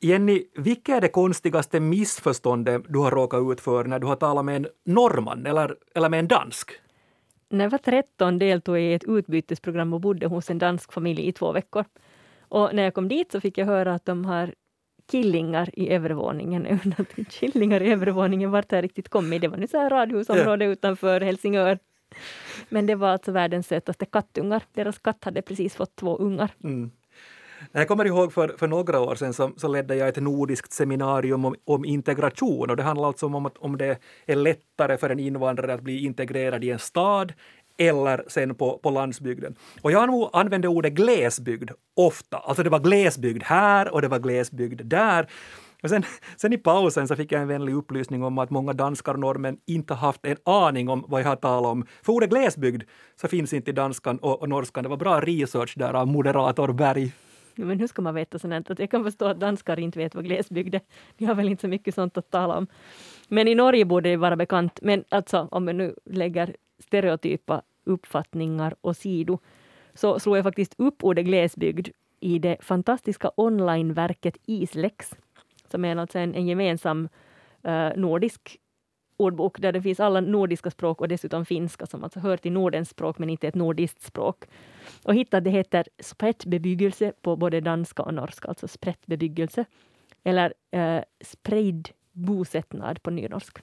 Jenny, vilket är det konstigaste missförståndet du har råkat ut för när du har talat med en norrman eller, eller med en dansk? När jag var 13 deltog jag i ett utbytesprogram och bodde hos en dansk familj i två veckor. Och när jag kom dit så fick jag höra att de har killingar i övervåningen. killingar i övervåningen, vart har jag riktigt kommit? Det var nu så här radhusområde yeah. utanför Helsingör. Men det var alltså världens sötaste kattungar. Deras katt hade precis fått två ungar. Mm. Jag kommer ihåg för, för några år sedan så, så ledde jag ett nordiskt seminarium om, om integration och det handlar alltså om att om det är lättare för en invandrare att bli integrerad i en stad eller sen på, på landsbygden. Och jag använde ordet glesbygd ofta. Alltså det var glesbygd här och det var glesbygd där. Och sen, sen i pausen så fick jag en vänlig upplysning om att många danskar och norrmän inte haft en aning om vad jag har talat om. För ordet glesbygd så finns inte i danskan och, och norskan. Det var bra research där av moderator Berg. Men hur ska man veta sånt? Att jag kan förstå att danskar inte vet vad glesbygd är. De har väl inte så mycket sånt att tala om. Men i Norge borde det vara bekant. Men alltså, om jag nu lägger stereotypa uppfattningar åsido, så slog jag faktiskt upp ordet glesbygd i det fantastiska onlineverket Islex, som är alltså en, en gemensam uh, nordisk ordbok där det finns alla nordiska språk och dessutom finska som alltså hör till Nordens språk men inte ett nordiskt språk. Och hittade det heter sprättbebyggelse på både danska och norska, alltså sprättbebyggelse. Eller eh, spridd bosättnad på nynorsk.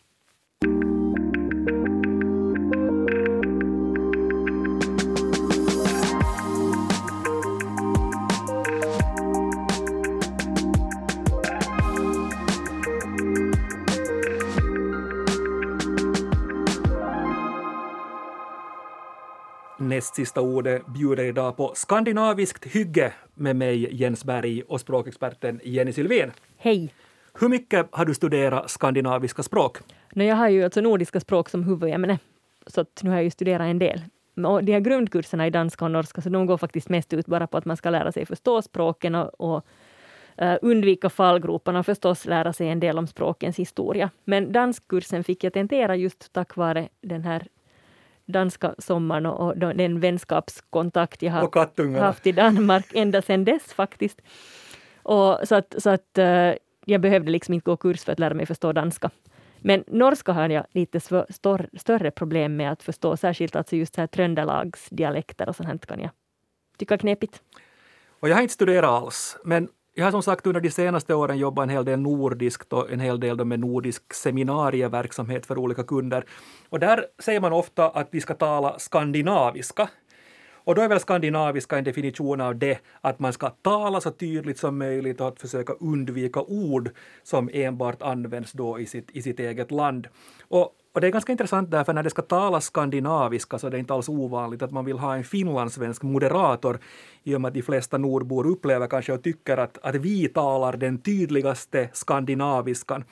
Näst sista ordet bjuder idag på skandinaviskt hygge med mig Jens Berg och språkexperten Jenny Sylvén. Hej! Hur mycket har du studerat skandinaviska språk? No, jag har ju alltså nordiska språk som huvudämne, så nu har jag ju studerat en del. Och de här grundkurserna i danska och norska, så de går faktiskt mest ut bara på att man ska lära sig förstå språken och, och uh, undvika fallgroparna och förstås lära sig en del om språkens historia. Men danskkursen fick jag tentera just tack vare den här danska sommaren och, och den vänskapskontakt jag har haft i Danmark ända sedan dess faktiskt. Och så att, så att uh, jag behövde liksom inte gå kurs för att lära mig förstå danska. Men norska har jag lite svår, stor, större problem med att förstå, särskilt alltså just så här tröndelagsdialekter och sånt kan jag tycka knepigt. Och jag har inte studerat alls, men jag har som sagt under de senaste åren jobbat en hel del nordiskt och en hel del med nordisk seminarieverksamhet för olika kunder. Och där säger man ofta att vi ska tala skandinaviska. Och då är väl skandinaviska en definition av det att man ska tala så tydligt som möjligt och att försöka undvika ord som enbart används då i sitt, i sitt eget land. Och och det är ganska intressant därför när det ska talas skandinaviska så är det inte alls ovanligt att man vill ha en finlandssvensk moderator i och med att de flesta nordbor upplever kanske och tycker att, att vi talar den tydligaste skandinaviskan.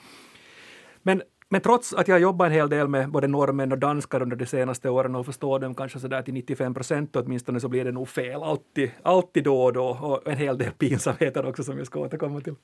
Men, men trots att jag jobbat en hel del med både norrmän och danskar under de senaste åren och förstår dem kanske sådär till 95 procent åtminstone så blir det nog fel alltid, alltid då och då och en hel del pinsamheter också som jag ska återkomma till.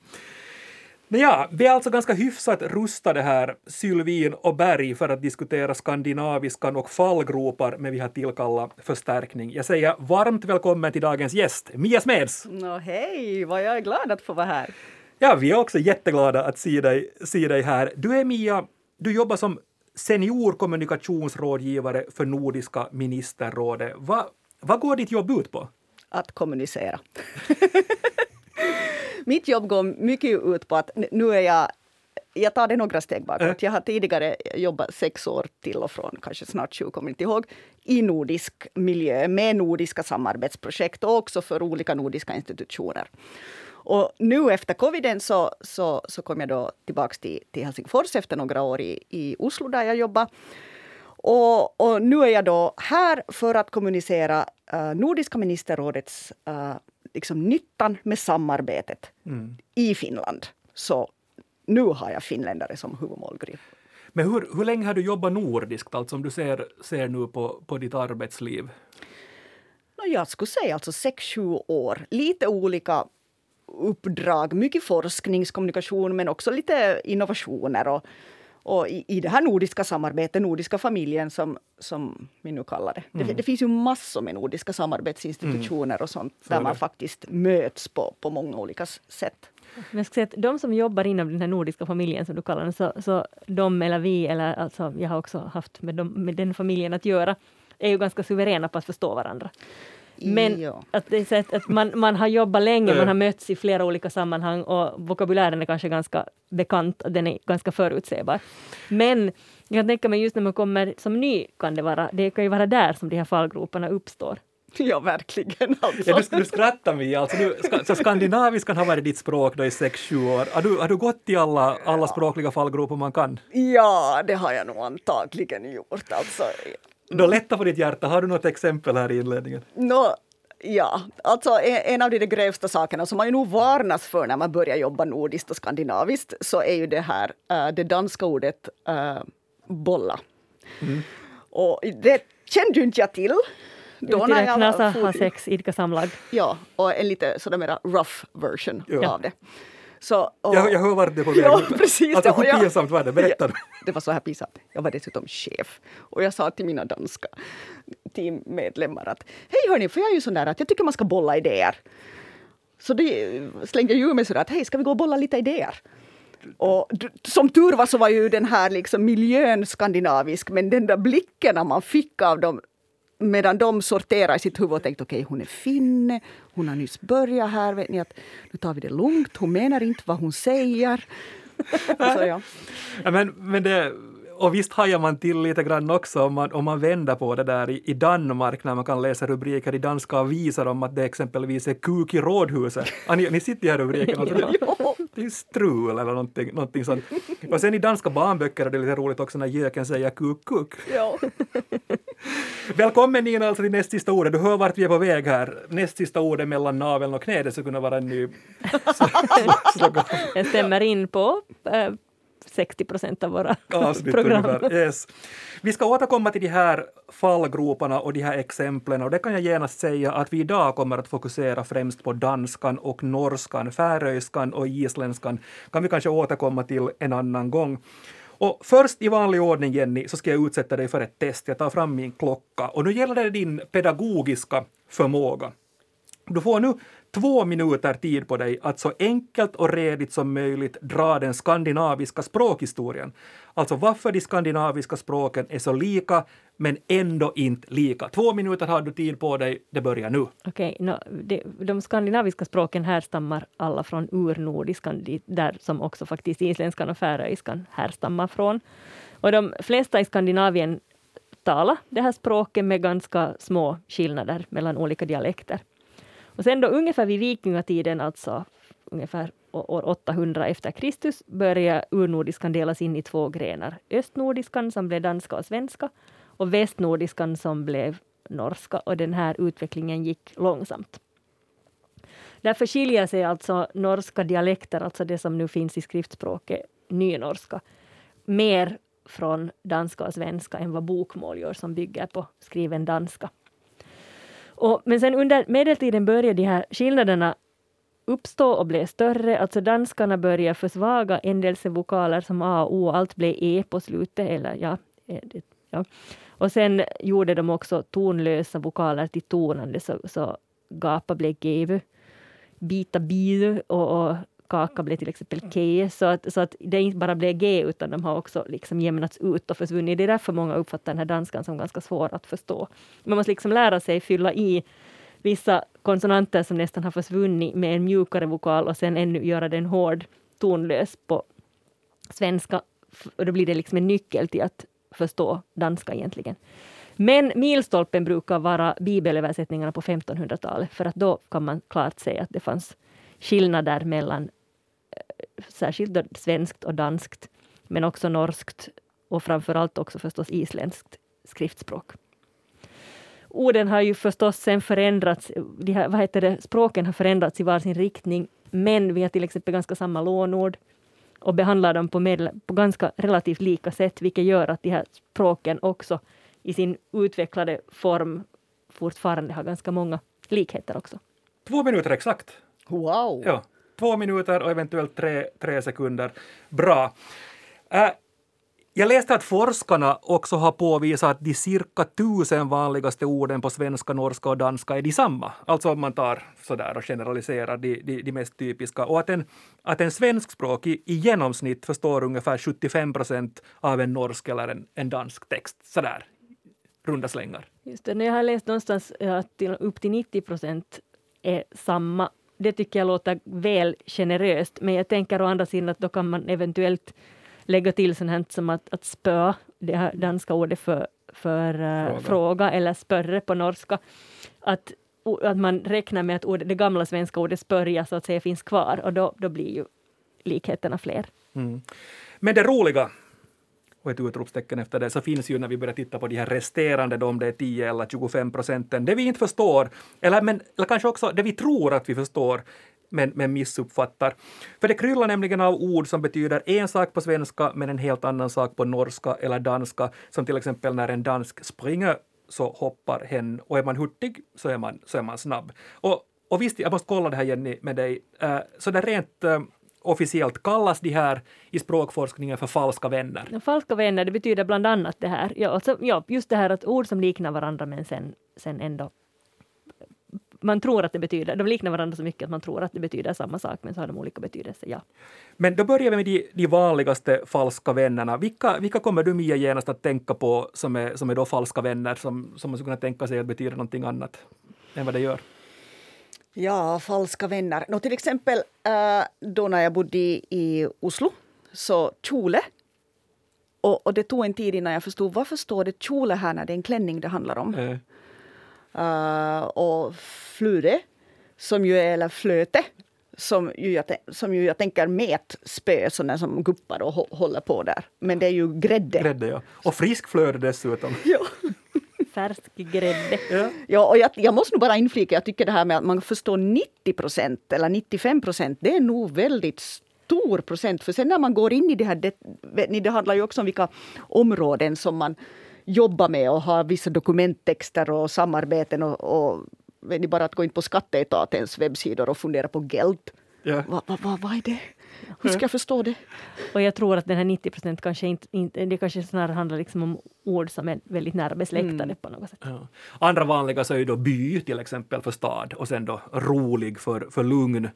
Men ja, vi är alltså ganska hyfsat rustade här, Sylvin och Berg, för att diskutera skandinaviskan och fallgropar, men vi har tillkallat förstärkning. Jag säger varmt välkommen till dagens gäst, Mia Smeds. No, hej, vad jag är glad att få vara här. Ja, vi är också jätteglada att se dig, se dig här. Du är Mia, du jobbar som senior kommunikationsrådgivare för Nordiska ministerrådet. Va, vad går ditt jobb ut på? Att kommunicera. Mitt jobb går mycket ut på att nu är jag jag tar det några steg bakåt. Jag har tidigare jobbat sex år till och från, kanske snart sju, kommer inte ihåg, i nordisk miljö med nordiska samarbetsprojekt och också för olika nordiska institutioner. Och nu efter coviden så, så, så kom jag då tillbaka till, till Helsingfors efter några år i, i Oslo där jag jobbade. Och, och, nu är jag då här för att kommunicera uh, Nordiska ministerrådets uh, liksom nyttan med samarbetet mm. i Finland. Så nu har jag finländare som huvudmålgrupp. Men hur, hur länge har du jobbat nordiskt, alltså om du ser, ser nu på, på ditt arbetsliv? Jag skulle säga alltså sex sju år. Lite olika uppdrag, mycket forskningskommunikation men också lite innovationer. Och, och i, i det här nordiska samarbetet, nordiska familjen som, som vi nu kallar det. Mm. det. det. finns ju massor med nordiska samarbetsinstitutioner mm. och sånt där man faktiskt möts på, på många olika sätt. Men jag ska säga att de som jobbar inom den här nordiska familjen som du kallar den, så, så de eller vi, eller alltså jag har också haft med, dem, med den familjen att göra, är ju ganska suveräna på att förstå varandra. Men Ja. att, det är så att, att man, man har jobbat länge, man har mötts i flera olika sammanhang och vokabulären är kanske ganska bekant, och den är ganska förutsägbar. Men jag kan tänka mig just när man kommer som ny, kan det vara, det kan ju vara där som de här fallgroparna uppstår. Ja, verkligen. Alltså. Ja, du, du skrattar mig. Alltså, du, ska, så skandinaviskan har varit ditt språk då i sex sju år. Har du, har du gått i alla, alla språkliga fallgropar man kan? Ja, det har jag nog antagligen gjort. Alltså, Då lätta på ditt hjärta. Har du något exempel här i inledningen? Nå, ja, alltså en, en av de grövsta sakerna som man ju nog varnas för när man börjar jobba nordiskt och skandinaviskt så är ju det här äh, det danska ordet äh, bolla. Och det kände ju inte jag till. Då när jag ha sex, idka samlag. Ja, och en lite sådär mera rough version Ja. av det. Så, och, Jag, jag hör vart det på väg. Ja, precis. Alltså, hur jag- pinsamt var det? Berätta. Ja, det var så här pinsamt. Jag var dessutom chef. Och jag sa till mina danska teammedlemmar att hej hörni, för jag är ju sån där att jag tycker man ska bolla idéer. Så det slängde jag ur mig sådär att hej, ska vi gå och bolla lite idéer? Och som tur var så var ju den här liksom miljön skandinavisk, men den där blicken man fick av dem medan de sorterade i sitt huvud och tänkte okej, hon är finne, hon har nyss börjat här, vet ni att nu tar vi det lugnt, hon menar inte vad hon säger. så, ja. Men, men det, och visst hajar man till lite grann också om man, om man vänder på det där i, i Danmark när man kan läsa rubriker i danska aviser om att det exempelvis är kuk i rådhuset. Ah, ni, ni sitter i här rubriken. Alltså, det, det är strul eller någonting, någonting sånt. Och sen i danska barnböcker är det lite roligt också när göken säger kuk kuk. Ja. Välkommen Nina alltså till näst sista ordet. Du hör vart vi är på väg här. Näst sista ordet mellan naveln och knät det skulle kunna vara en ny slogan. Jag stämmer in på eh, 60 procent av våra avsnitt program. ungefär. Yes. Vi ska återkomma till de här fallgroparna och de här exemplen och det kan jag genast säga att vi idag kommer att fokusera främst på danskan och norskan, färöiskan och isländskan kan vi kanske återkomma till en annan gång. Och först i vanlig ordning, Jenny, så ska jag utsätta dig för ett test. Jag tar fram min klocka och nu gäller det din pedagogiska förmåga. Du får nu två minuter tid på dig att så enkelt och redigt som möjligt dra den skandinaviska språkhistorien. Alltså varför de skandinaviska språken är så lika men ändå inte lika. Två minuter har du tid på dig, det börjar nu. Okej, nå, de, de skandinaviska språken härstammar alla från urnordiskan, där som också faktiskt isländskan och färöiskan härstammar från. Och de flesta i Skandinavien talar det här språket med ganska små skillnader mellan olika dialekter. Och sen då ungefär vid vikingatiden, alltså ungefär år 800 efter Kristus, började urnordiskan delas in i två grenar. Östnordiskan som blev danska och svenska och västnordiskan som blev norska och den här utvecklingen gick långsamt. Därför skiljer sig alltså norska dialekter, alltså det som nu finns i skriftspråket nynorska, mer från danska och svenska än vad bokmål gör som bygger på skriven danska. Och, men sen under medeltiden började de här skillnaderna uppstå och blev större. Alltså danskarna började försvaga ändelsevokaler som A och O. Allt blev E på slutet. Eller, ja, e, ja. Och sen gjorde de också tonlösa vokaler till tonande. Så, så gapa blev gevu, bita bidu och, och kaka blev till exempel ke. Så att, så att det inte bara blev G utan de har också liksom jämnats ut och försvunnit. Det är därför många uppfattar den här danskan som ganska svår att förstå. Man måste liksom lära sig fylla i vissa konsonanter som nästan har försvunnit med en mjukare vokal och sen ännu göra den hård, tonlös på svenska. Och då blir det liksom en nyckel till att förstå danska egentligen. Men milstolpen brukar vara bibelöversättningarna på 1500-talet för att då kan man klart säga att det fanns skillnader mellan särskilt svenskt och danskt men också norskt och framför allt också förstås isländskt skriftspråk. Orden har ju förstås sen förändrats, de här, vad heter det, språken har förändrats i var sin riktning, men vi har till exempel ganska samma lånord och behandlar dem på, medel, på ganska relativt lika sätt, vilket gör att de här språken också i sin utvecklade form fortfarande har ganska många likheter också. Två minuter exakt. Wow! Ja, två minuter och eventuellt tre, tre sekunder. Bra. Äh, Jag läste att forskarna också har påvisat att de cirka tusen vanligaste orden på svenska, norska och danska är de samma. Alltså om man tar sådär och generaliserar de, de, de mest typiska. Och att en, att en svenskspråkig i genomsnitt förstår ungefär 75 procent av en norsk eller en, en dansk text. Sådär, runda slängar. Just det, jag har läst någonstans att upp till 90 procent är samma. Det tycker jag låter väl generöst, men jag tänker å andra sidan att då kan man eventuellt lägga till sånt här som att, att spö, det här danska ordet för, för uh, fråga. fråga. eller spörre på norska. Att, att man räknar med att ordet, det gamla svenska ordet spörja så att säga finns kvar och då, då blir ju likheterna fler. Mm. Men det roliga och ett utropstecken efter det, så finns ju när vi börjar titta på de här resterande, om det är 10 eller 25 procenten, det vi inte förstår, eller, men, eller kanske också det vi tror att vi förstår, men, men missuppfattar. För det kryllar nämligen av ord som betyder en sak på svenska men en helt annan sak på norska eller danska, som till exempel när en dansk springer så hoppar hen och är man hurtig så är man, så är man snabb. Och, och visst, jag måste kolla det här Jenny med dig, uh, så det rent uh, officiellt kallas de här i språkforskningen för falska vänner? Falska vänner, det betyder bland annat det här, ja, alltså, ja, just det här att ord som liknar varandra men sen, sen ändå man tror att det betyder, de liknar varandra så mycket att man tror att det betyder samma sak, men så har de olika betydelser, ja. Men då börjar vi med de, de vanligaste falska vännerna. Vilka, vilka kommer du Mia genast att tänka på som är, som är då falska vänner, som, som man skulle kunna tänka sig att betyder någonting annat än vad det gör? Ja, falska vänner. Nå, till exempel äh, då när jag bodde i Oslo, så kjole. Och, och det tog en tid innan jag förstod varför står det kjole här när det är en klänning det handlar om. Mm. Uh, och flure, som ju är, eller flöte, som ju jag, som ju jag tänker metspö, sådana som guppar och håller på där. Men det är ju grädde. Grädde, ja. Och frisk flöde dessutom. ja. Färsk grädde. Ja, ja och jag, jag måste nog bara inflika, jag tycker det här med att man förstår 90 procent eller 95 procent, det är nog väldigt stor procent. För sen när man går in i det här, det, det handlar ju också om vilka områden som man jobba med och ha vissa dokumenttexter och samarbeten och, och vet ni, bara att gå in på skatteetatens webbsidor och fundera på GELT. Ja. Vad va, va, va är det? Hur ska jag förstå det? Och jag tror att den här 90 procent kanske inte, inte, det kanske snarare handlar liksom om ord som är väldigt nära besläktade mm. på något sätt. Ja. Andra vanliga så är ju då by till exempel för stad och sen då rolig för, för lugn.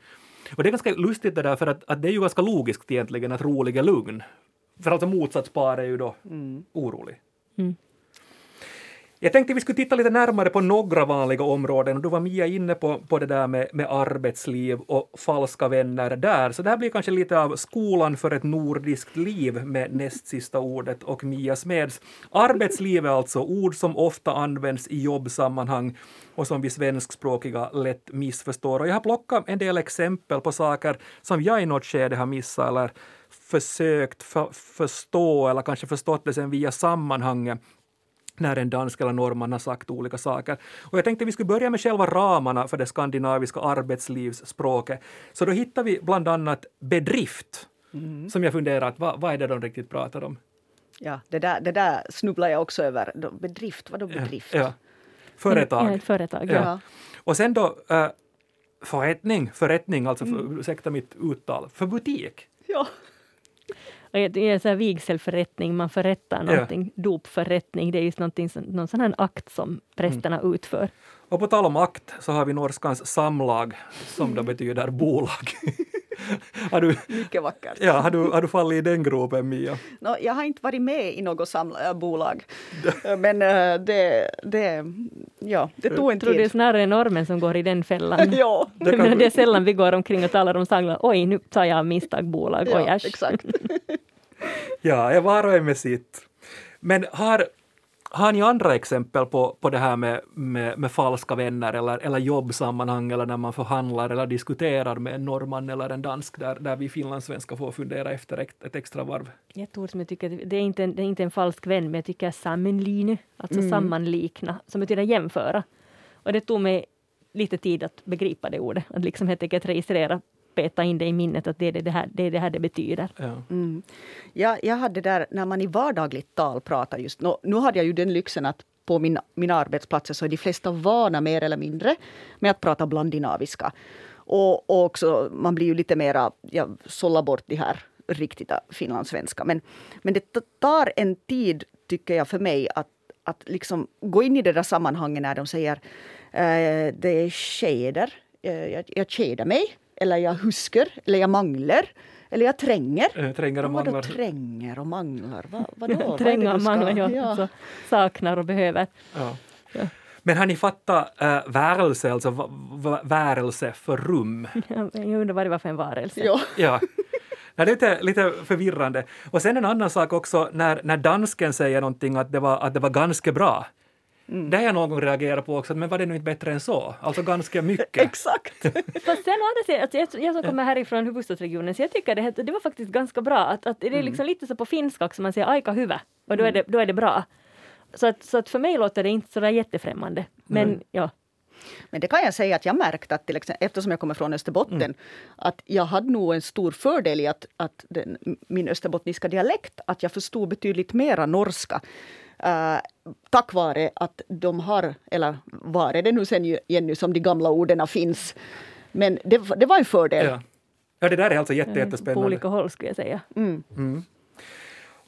Och det är ganska lustigt det där för att, att det är ju ganska logiskt egentligen att rolig är lugn. För alltså motsatspar är ju då mm. orolig. Mm. Jag tänkte vi skulle titta lite närmare på några vanliga områden och då var Mia inne på, på det där med, med arbetsliv och falska vänner där. Så det här blir kanske lite av skolan för ett nordiskt liv med näst sista ordet och Mia Smeds. Arbetsliv är alltså ord som ofta används i jobbsammanhang och som vi svenskspråkiga lätt missförstår. Och jag har plockat en del exempel på saker som jag i något skede har missat eller försökt för, förstå eller kanske förstått det sen via sammanhanget när en dansk eller norrman har sagt olika saker. Och jag tänkte vi skulle börja med själva ramarna för det skandinaviska arbetslivsspråket. Så då hittar vi bland annat bedrift, mm. som jag funderat, vad, vad är det de riktigt pratar om? Ja, det där, det där snubblar jag också över. Bedrift, vadå bedrift? Ja, ja. Företag. Ja, företag ja. ja. Och sen då äh, förrättning, förrättning, alltså för, mm. ursäkta mitt uttal, för butik. Ja. Det är så vigselförrättning, man förrättar någonting, ja. dopförrättning, det är just någonting, någon sån här akt som prästerna mm. utför. Och på tal om akt så har vi norskans samlag som då betyder bolag. har du, Mycket vackert. Ja, har, du, har du fallit i den gropen, Mia? No, jag har inte varit med i något samla, äh, bolag. Men äh, det, det, ja, det tog en tid. Jag tror det är snarare normen som går i den fällan. ja. Det, kan... det är sällan vi går omkring och talar om samlag. Oj, nu tar jag misstag bolag. Ja, Oj, exakt. ja, jag var och en med sitt. Men har har ni andra exempel på, på det här med, med, med falska vänner eller, eller jobbsammanhang eller när man förhandlar eller diskuterar med en norrman eller en dansk där, där vi finlandssvenskar får fundera efter ett, ett extra varv? Ett ord som jag tycker, det är, inte en, det är inte en falsk vän, men jag tycker sammenline, alltså mm. sammanlikna, som betyder jämföra. Och det tog mig lite tid att begripa det ordet, att liksom helt enkelt registrera peta in det i minnet att det är det här det, är det, här det betyder. Ja. Mm. Ja, jag hade där, när man i vardagligt tal pratar just... Nu, nu hade jag ju den lyxen att på min, mina arbetsplatser så är de flesta vana mer eller mindre med att prata blandinaviska. Och, och också, man blir ju lite mera, jag sållar bort de här riktiga finlandssvenska. Men, men det tar en tid, tycker jag, för mig att, att liksom gå in i det där sammanhanget när de säger eh, det är skeder, eh, jag, jag kedar mig, eller jag husker, eller jag manglar. Eller jag tränger. Eh, tränger och Vadå manglar. tränger och manglar? Va, vadå? Vad Tränga du och ska- mangla, ja. ja. Alltså, saknar och behöver. Ja. Ja. Men har ni fattat äh, värelse, alltså värelse för rum? Jag undrar vad det var för en varelse. Ja. Ja. Nej, det är lite, lite förvirrande. Och sen en annan sak också, när, när dansken säger någonting att det var, att det var ganska bra. Det har jag någon gång reagerat på också, men var det nu inte bättre än så? Alltså ganska mycket. Exakt. Fast sen å andra sidan, alltså jag, jag som kommer härifrån huvudstadsregionen, så jag tycker det, det var faktiskt ganska bra. Att, att det är liksom lite så på finska också, man säger aika hyvä och då är det, då är det bra. Så att, så att för mig låter det inte så där jättefrämmande. Men ja, Men det kan jag säga att jag märkt att till exempel, eftersom jag kommer från Österbotten, att jag hade nog en stor fördel i att, att den, min österbottniska dialekt, att jag förstod betydligt mera norska. Eh, tack vare att de har, eller var är det nu sen Jenny som de gamla orden finns. Men det, det var en fördel. Ja. ja, det där är alltså jätte, på jättespännande. olika håll skulle jag säga.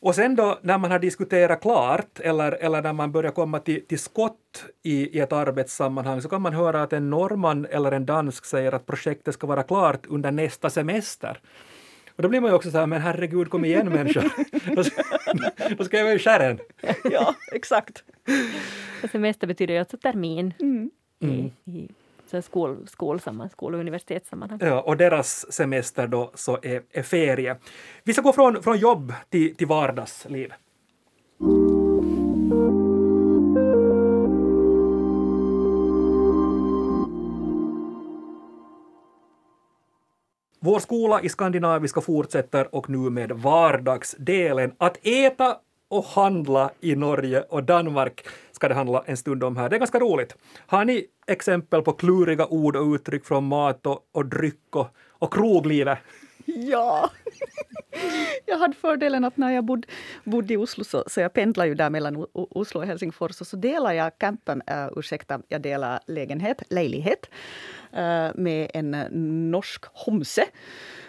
Och sen då när man har diskuterat klart eller, eller när man börjar komma till, till skott i, i ett arbetssammanhang så kan man höra att en norrman eller en dansk säger att projektet ska vara klart under nästa semester. Och då blir man ju också så här, men herregud kom igen människor. då, ska, då ska jag vara i skärren. ja exakt. Och semester betyder ju alltså termin Mm. i, i så skol, skolsammanhang, skol och universitetssammanhang. Ja, och deras semester då så är, är ferie. Vi ska gå från, från jobb till, till vardagsliv. Vår skola i Skandinaviska fortsätter och nu med vardagsdelen. Att äta och handla i Norge och Danmark ska det handla en stund om här. Det är ganska roligt. Har ni exempel på kluriga ord och uttryck från mat och, och dryck och, och kroglivet? Ja. Jag hade fördelen att när jag bodde, bodde i Oslo, så, så jag pendlar ju där mellan Oslo och Helsingfors, och så delar jag campen, uh, ursäkta, jag delar lägenhet, lägenhet uh, eh, med en norsk homse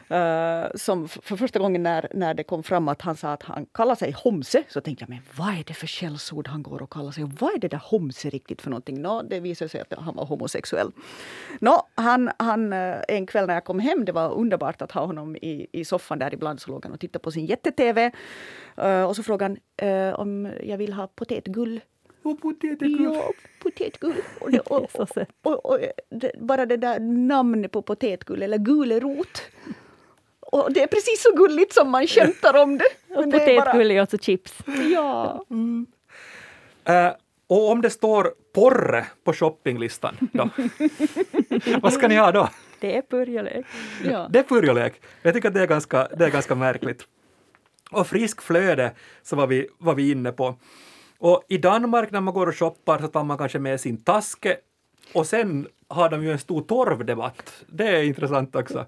eh, som för första gången när, när det kom fram att han sa att han kallar sig homse, så tänkte jag, men vad är det för skällsord han går och kallar sig? Vad är det där homse riktigt för någonting? Nå, det visade sig att han var homosexuell. Nå, han, han, eh, en kväll när jag kom hem, det var underbart att ha honom i, i soffan där ibland, så låg han och tittade på sin jätte-tv. Eh, och så frågade han eh, om jag vill ha potetgull. Och potäter, Ja, potetgull. Och det, och, och, och, det, bara det där namnet på potetgull, eller gulerot. Och det är precis så gulligt som man skämtar om det. Och potetgull är alltså chips. Ja. Eh, och om det står porre på shoppinglistan, då? vad ska ni ha då? Det är purjolök. ja. Det är purjolök. Jag tycker att det är ganska, det är ganska märkligt. Och frisk flöde så var vi, var vi inne på. Och i Danmark när man går och shoppar så tar man kanske med sin taske och sen har de ju en stor torvdebatt. Det är intressant också.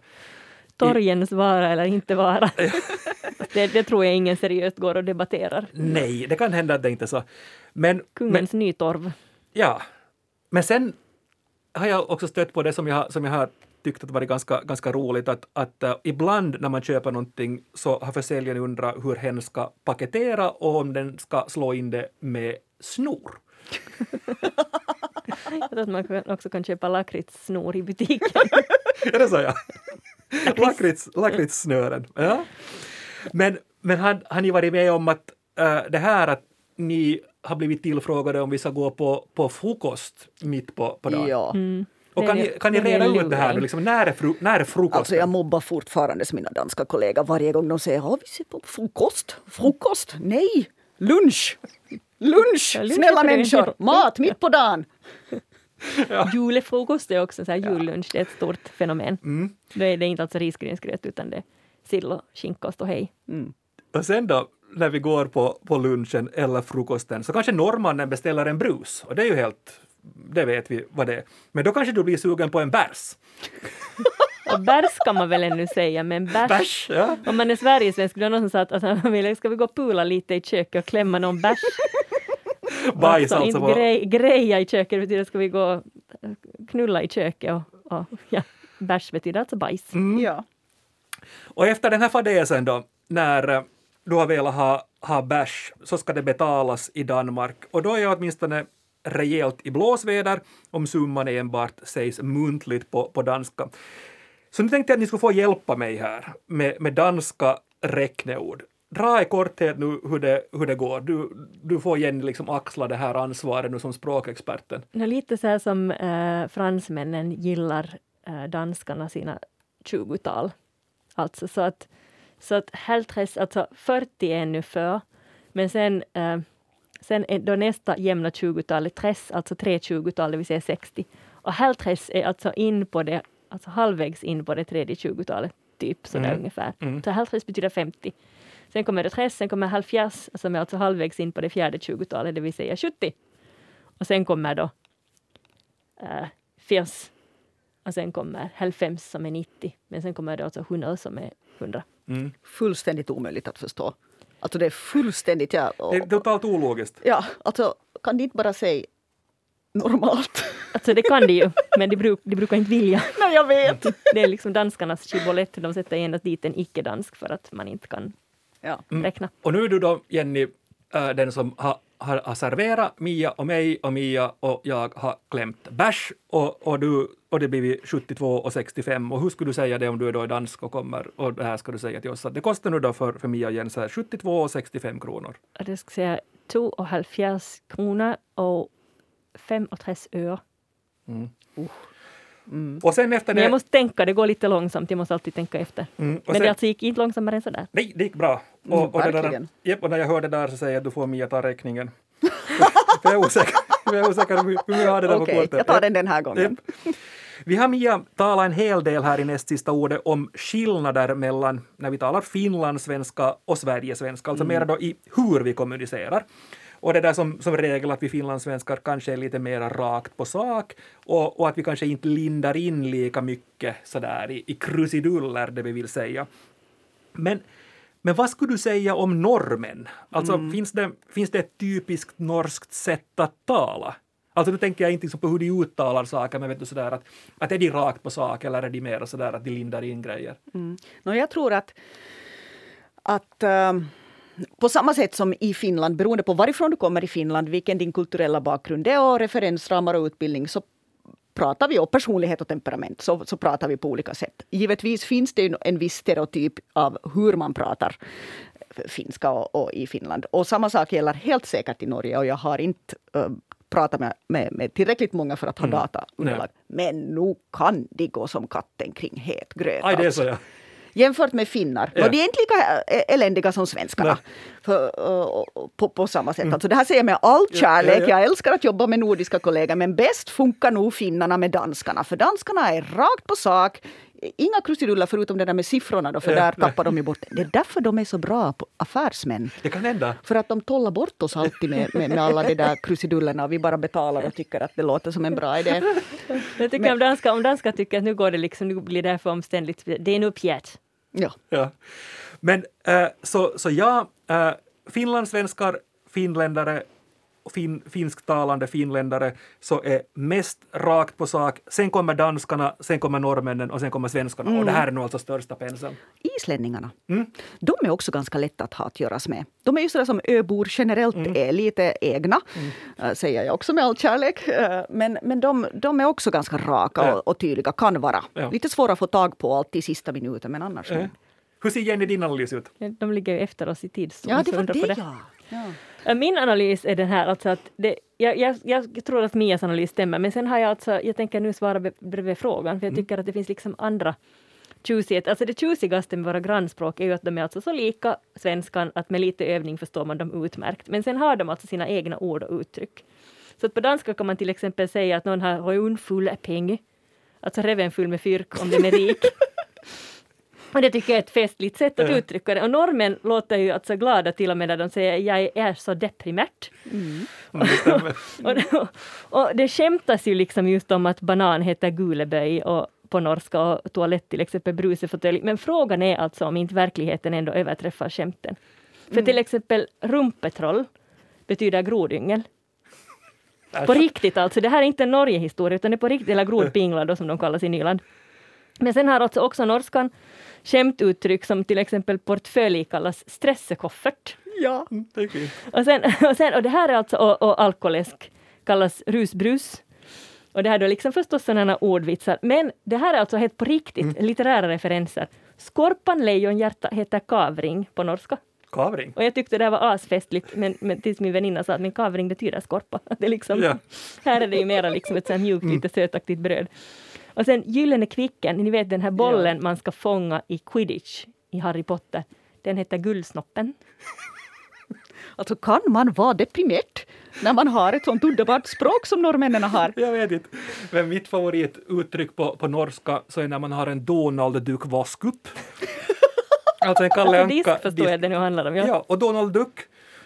Torgens vara eller inte vara. det, det tror jag ingen seriöst går och debatterar. Nej, det kan hända att det inte är så. Men, men Kungens nytorv. Ja. Men sen har jag också stött på det som jag, som jag har tyckt att varit ganska, ganska roligt att, att uh, ibland när man köper någonting så har försäljaren undrat hur hen ska paketera och om den ska slå in det med snor. Jag tror att man också kan köpa lakritssnor i butiken. Är det så ja? Lakrits, lakritssnören. Ja. Men, men har, har ni varit med om att äh, det här att ni har blivit tillfrågade om vi ska gå på, på frukost mitt på, på dagen? ja. Och kan ni, kan ni reda ut det här nu? Liksom, när, är fru, när är frukosten? Alltså jag mobbar fortfarande mina danska kollegor varje gång de säger ja, vi ser på frukost. Frukost? Nej! Lunch! Lunch! Snälla människor! Mat mitt på dagen! Julefrukost är också så här jullunch, det är ett stort fenomen. Mm. Då är det inte alltså risgrynsgröt utan det är sill och skinka och ståhej. Och sen då, när vi går på, på lunchen eller frukosten, så kanske norrmannen beställer en brus. Och det är ju helt, det vet vi vad det är. Men då kanske du blir sugen på en bärs. Och bärs kan man väl ännu säga, men bärs, Bärs, ja. om man är Sverigesvensk, då är det någon som sa att, ville, ska vi gå och pula lite i köket och klämma någon bärs? Bajs alltså. inte på- grej, greja i köket, det betyder ska vi gå och knulla i köket och, och ja, bärs betyder alltså bajs. Mm. Ja. Och efter den här fadäsen då, när eh, du har velat ha, ha bärs, så ska det betalas i Danmark. Och då är jag åtminstone rejält i blåsväder om summan enbart sägs muntligt på, på danska. Så nu tänkte jag att ni skulle få hjälpa mig här med, med danska räkneord. Dra i korthet nu hur det, hur det går. Du, du får Jenny liksom axla det här ansvaret nu som språkexperten. Nå, lite så här som eh, fransmännen gillar eh, danskarna sina 20-tal. Alltså så att, så att heltres, alltså 40 är ännu för, men sen, eh, sen är då nästa jämna 20-tal är tres, alltså tre 20-tal, det vill säga 60. Och heltres är alltså in på det, alltså halvvägs in på det tredje 20-talet, typ sådär Mm. ungefär. Mm. Så heltres betyder 50. Sen kommer det tres, sen kommer halvfjerds, som är alltså halvvägs in på det fjärde 20-talet, det vill säga 70. Och sen kommer då äh, fjärs. Och sen kommer halvfems som är 90. Men sen kommer det alltså 100 som är 100. Mm. Fullständigt omöjligt att förstå. Alltså det är fullständigt... Ja, och, Det är totalt ologiskt. ja, alltså kan de inte bara säga normalt? Alltså det kan de ju, men de, bruk, de brukar inte vilja. Nej, jag vet! Det är liksom danskarnas chibolett. De sätter endast dit en icke-dansk för att man inte kan Ja. räkna. Och nu är du då, Jenny, äh, den som har, har, har serverat Mia och mig och Mia och jag har klämt bärs och, och, du, och det blir 72 och 65. Och hur skulle du säga det om du är då dansk och kommer och det här ska du säga till oss att det kostar nu då för, för Mia och Jens här 72 och 65 kronor. Det ska säga 72 kronor och 35 öre. Och sen efter Men jag det... måste tänka, det går lite långsamt. Jag måste alltid tänka efter. Mm, och Men sen, det alltså gick inte långsammare än sådär. Nej, det gick bra. Mm, Och, och, det där, japp, och när jag hörde det där så säger jag att du får Mia ta räkningen. jag är osäker, jag är osäker hur jag har det där på Okej, kortet. jag tar den den här gången. Japp. Vi har Mia talat en hel del här i näst sista ordet om skillnader mellan när vi talar finlandssvenska och sverigesvenska, alltså mer då i hur vi kommunicerar. Och det där som, som regel att vi finlandssvenskar kanske är lite mer rakt på sak och, och att vi kanske inte lindar in lika mycket sådär i, i krusiduller, det vi vill säga. Men, men vad skulle du säga om normen? Alltså finns, det, finns det ett typiskt norskt sätt att tala? Alltså nu tänker jag inte liksom på hur de uttalar saker, men vet du sådär att, att är de rakt på sak eller är de mer sådär att de lindar in grejer? Mm. No, jag tror att, att ehm, på samma sätt som i Finland, beroende på varifrån du kommer i Finland, vilken din kulturella bakgrund är och referensramar och utbildning, så pratar vi, och personlighet och temperament, så, så pratar vi på olika sätt. Givetvis finns det en viss stereotyp av hur man pratar finska och, och i Finland. Och samma sak gäller helt säkert i Norge och jag har inte uh, pratat med, med, med tillräckligt många för att ha Mm. Men nu kan de gå som katten kring het gröt. Aj, det är alltså. så ja. Jämfört med finnar. Ja. Och de är inte lika ä- eländiga som svenskarna. För, uh, på, på samma sätt. Alltså det här säger jag med all kärlek. ja, ja. Jag älskar att jobba med nordiska kollegor. Men bäst funkar nog finnarna med danskarna. För danskarna är rakt på sak. Inga krusiduller förutom det där med siffrorna då, för Ja, där nej. tappar de ju bort det. Är därför de är så bra på affärsmän. Det kan hända. För att de tollar bort oss alltid med, med, med alla de där krusidullerna. Och vi bara betalar och tycker att det låter som en bra idé. Jag tycker Men- om danska, om danska tycker att nu går det liksom, nu blir det här för omständligt. Det är nog pjärt. Ja. Ja. Men äh, så, så ja, äh, finlandssvenskar, finländare fin, finsktalande finländare så är mest rakt på sak. Sen kommer danskarna, sen kommer norrmännen och sen kommer svenskarna. Och det här är nog alltså största penseln. Islänningarna, Mm. de är också ganska lätta att ha att göras med. De är ju sådär som öbor generellt Mm. är, lite egna, äh, säger jag också med all kärlek. Äh, Men, men de, de är också ganska raka Ja. och, och tydliga, kan vara. Ja. Lite svåra att få tag på alltid i sista minuten, men annars... Äh. Hur ser Jenny din analys ut? De ligger ju efter oss i tid. så Ja, det var det, på ja. Äh, Min analys är den här, alltså att det, jag, jag, jag tror att Mias analys stämmer, men sen har jag alltså, jag tänker nu svara bredvid frågan, för jag tycker att det finns liksom andra tjusighet. Alltså det tjusigaste med våra grannspråk är ju att de är alltså så lika svenskan att med lite övning förstår man dem utmärkt. Men sen har de alltså sina egna ord och uttryck. Så att på danska kan man till exempel säga att någon har röun full peng, alltså reven full med fyrk om den är rik. Och det tycker jag är ett festligt sätt att Ja. uttrycka det. Och norrmän låter ju alltså glada till och med när de säger jag är så deprimärt. Stämmer. Och, det- och det skämtas ju liksom just om att banan heter guleböj och på norska och toalett till exempel brusefåtölj. Men frågan är alltså om inte verkligheten ändå överträffar skämten. För till exempel rumpetroll betyder grodyngel. På riktigt alltså, det här är inte en Norgehistoria utan det är på riktigt, eller grodpingla då som de kallas i Nyland. Men sen har också, också norskan skämtuttryck som till exempel portfölj kallas stressekoffert. Ja. Det är. Och, sen, och, sen, och det här är alltså, och, och alkoläsk kallas rusbrus. Och det här är då liksom förstås sådana ordvitsar. Men det här är alltså helt på riktigt, litterära referenser. Skorpan lejonhjärta heter kavring på norska. Kavring. Och jag tyckte det här var asfestligt, men, men tills min väninna sa att min kavring betyder skorpa. Det liksom, Ja. Här är det ju mera liksom ett sånt mjukt, lite sötaktigt bröd. Och sen Gyllene kvicken, ni vet den här bollen man ska fånga i quidditch i Harry Potter. Den heter Guldsnoppen. Alltså kan man vara deprimerad när man har ett sånt underbart språk som norrmännen har? Jag vet inte. Men mitt favorituttryck på, på norska så är när man har en Donald Duck vaskupp. alltså en Kalle Alltså disk Anka. förstår jag det nu handlar om. Ja. Ja, och Donald Duck.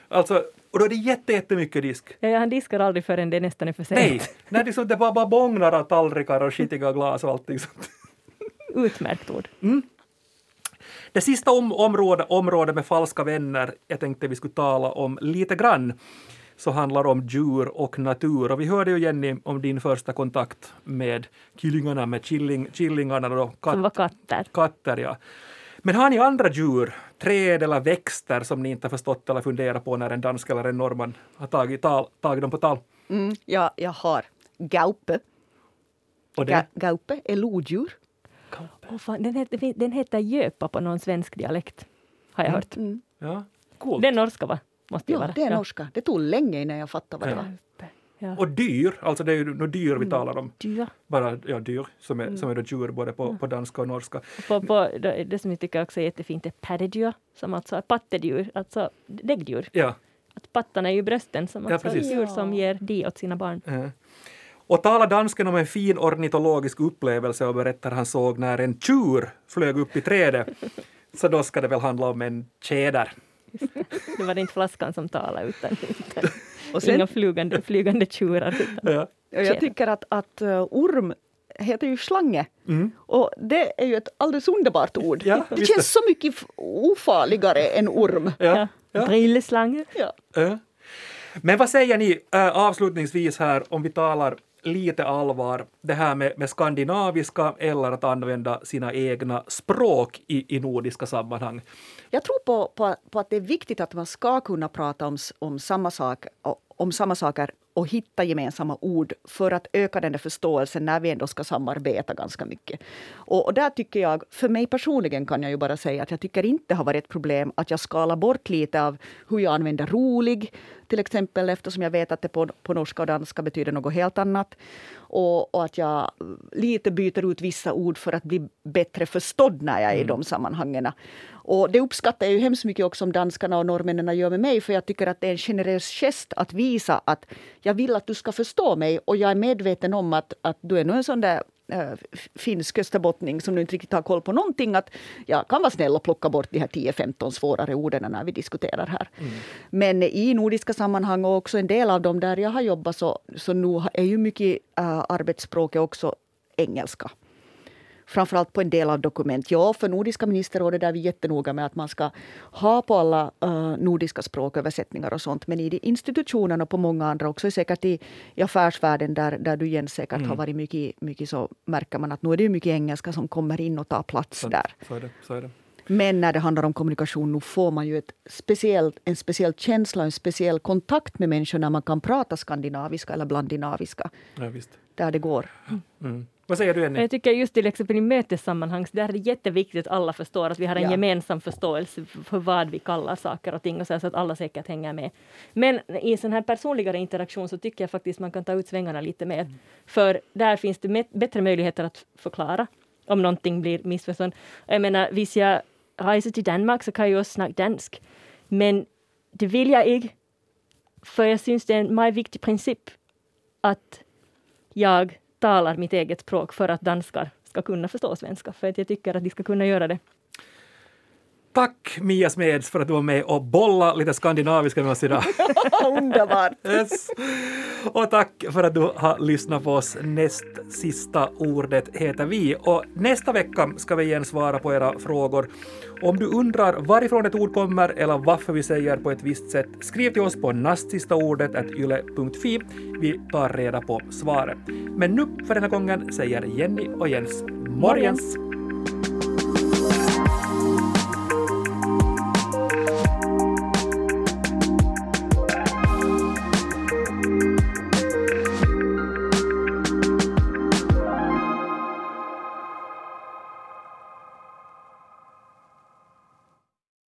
Alltså, och då är det jätte, jättemycket disk. Ja, han diskar aldrig förrän det nästan är för sent. Nej, när liksom det bara, bara bångnar av tallrikar och skitiga glas och allting sånt. Utmärkt ord. Det sista om, område, område med falska vänner jag tänkte vi skulle tala om lite grann så handlar om djur och natur. Och vi hörde ju Jenny om din första kontakt med killingarna, med killing, killingarna då, Som var katt, katter. katter. Ja. Men har ni andra djur, träd eller växter som ni inte har förstått eller funderat på när en dansk eller en norrman har tagit, tal, tagit dem på tal? Mm, ja, jag har gaupe. Och det, Ga, gaupe är lodjur. Åh, fan, den, heter, den heter göpa på någon svensk dialekt, har jag hört. Mm. ja, coolt. Det är norska, va? Måste Ja, vara. det är Ja. norska. Det tog länge innan jag fattade vad det var. Ja. Och dyr, alltså det är ju dyr Mm. vi talar om. Dyra. Bara ja, dyr, som är, Mm. som är då djur både på, på danska och norska. På, på, det, det som jag tycker också är jättefint är paddedyr, som alltså är pattedjur, alltså däggdjur. Ja. Att pattarna är ju brösten, som Ja, alltså är precis. djur Ja. som ger di åt sina barn. Eh. Och talar dansken om en fin ornitologisk upplevelse och berättar han såg när en tjur flög upp i trädet. Så då ska det väl handla om en tjäder. Det var inte flaskan som talade, utan, utan Och sen- inga flygande, flygande tjurar. Ja. Jag tycker att, att uh, orm heter ju slange. Mm. Och det är ju ett alldeles underbart ord. Ja, det känns så mycket ofarligare än orm. Ja. Ja. Ja. Brilleslange. Ja. Ja. Men vad säger ni äh, avslutningsvis här om vi talar lite allvar, det här med, med skandinaviska eller att använda sina egna språk i, i nordiska sammanhang? Jag tror på, på, på att det är viktigt att man ska kunna prata om, om, samma sak, om samma saker och hitta gemensamma ord för att öka den där förståelsen när vi ändå ska samarbeta ganska mycket. Och, och där tycker jag, för mig personligen kan jag ju bara säga att jag tycker inte det har varit ett problem att jag skalar bort lite av hur jag använder rolig, till exempel eftersom jag vet att det på, på norska och danska betyder något helt annat. Och, och att jag lite byter ut vissa ord för att bli bättre förstådd när jag är i de sammanhangen. Och det uppskattar jag ju hemskt mycket också om danskarna och norrmännen gör med mig, för jag tycker att det är en generös gest att visa att jag vill att du ska förstå mig och jag är medveten om att, att du är nog en sån där äh, finsk österbottning som nu inte riktigt har koll på någonting. Att jag kan vara snäll och plocka bort de här 10-15 svårare orden när vi diskuterar här. Men i nordiska sammanhang och också en del av dem där jag har jobbat så, så nu är ju mycket äh, arbetsspråket också engelska framförallt på en del av dokument. Ja, för Nordiska ministerrådet där är vi jättenoga med att man ska ha på alla uh, nordiska språköversättningar och sånt. Men i de institutionerna och på många andra också, säkert i, i affärsvärlden där, där du Jens säkert har varit mycket, mycket så märker man att nu är det mycket engelska som kommer in och tar plats Så, där. så är det. Så är det. Men när det handlar om kommunikation nu får man ju ett speciellt, en speciell känsla en speciell kontakt med människor när man kan prata skandinaviska eller blanddinaviska. Ja, visst. Där det går. Mm. Vad säger du, Jenny? Jag tycker just till exempel i mötessammanhang, så där är det jätteviktigt att alla förstår att vi har en Ja. gemensam förståelse för vad vi kallar saker och ting och så, så att alla säkert hänger med. Men i sån här personligare interaktion så tycker jag faktiskt man kan ta ut svängarna lite mer. För där finns det bättre möjligheter att förklara om någonting blir missförstånd. Jag menar, hvis jag reser till Danmark så kan jag också snacka dansk. Men det vill jag inte. För jag syns det är en mycket viktig princip att jag talar mitt eget språk för att danskar ska kunna förstå svenska. För att jag tycker att de ska kunna göra det. Tack Mia Smeds för att du var med och bolla lite skandinaviska med oss idag. Underbart! Yes. Och tack för att du har lyssnat på oss. Näst sista ordet heter vi. Och nästa vecka ska vi igen svara på era frågor. Om du undrar varifrån ett ord kommer eller varför vi säger på ett visst sätt, skriv till oss på nastsistaordet.yle.fi. Vi tar reda på svaret. Men nu för den här gången säger Jenny och Jens morgens!